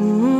Mm-hmm.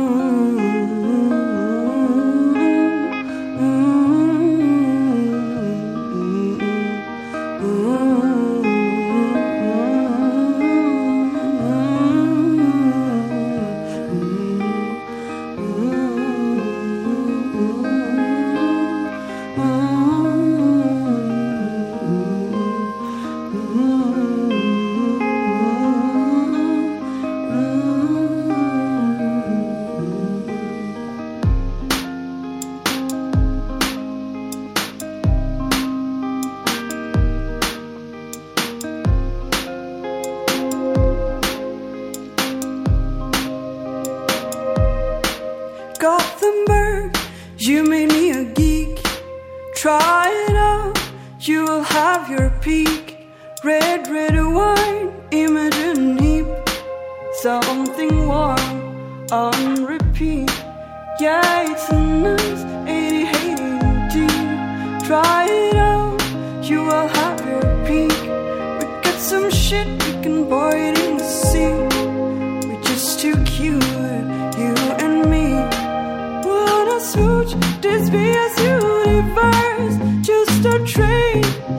You made me a geek. Try it out, you will have your peak. Red, red wine, imagine heap. Something warm on repeat. Yeah, it's a nice 80 hating tea. Try it out, you will have your peak. We got some shit we can boil. A train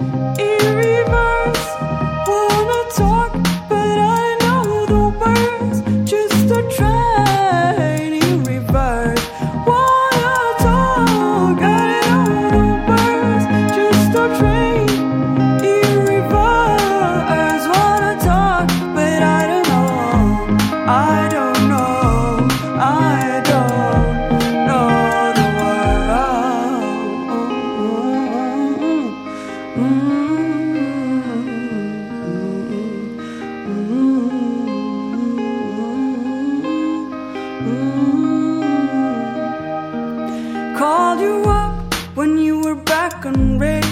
Called you up when you were back on rail.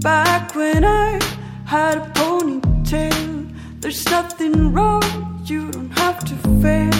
Back when I had a ponytail. There's nothing wrong, you don't have to fail.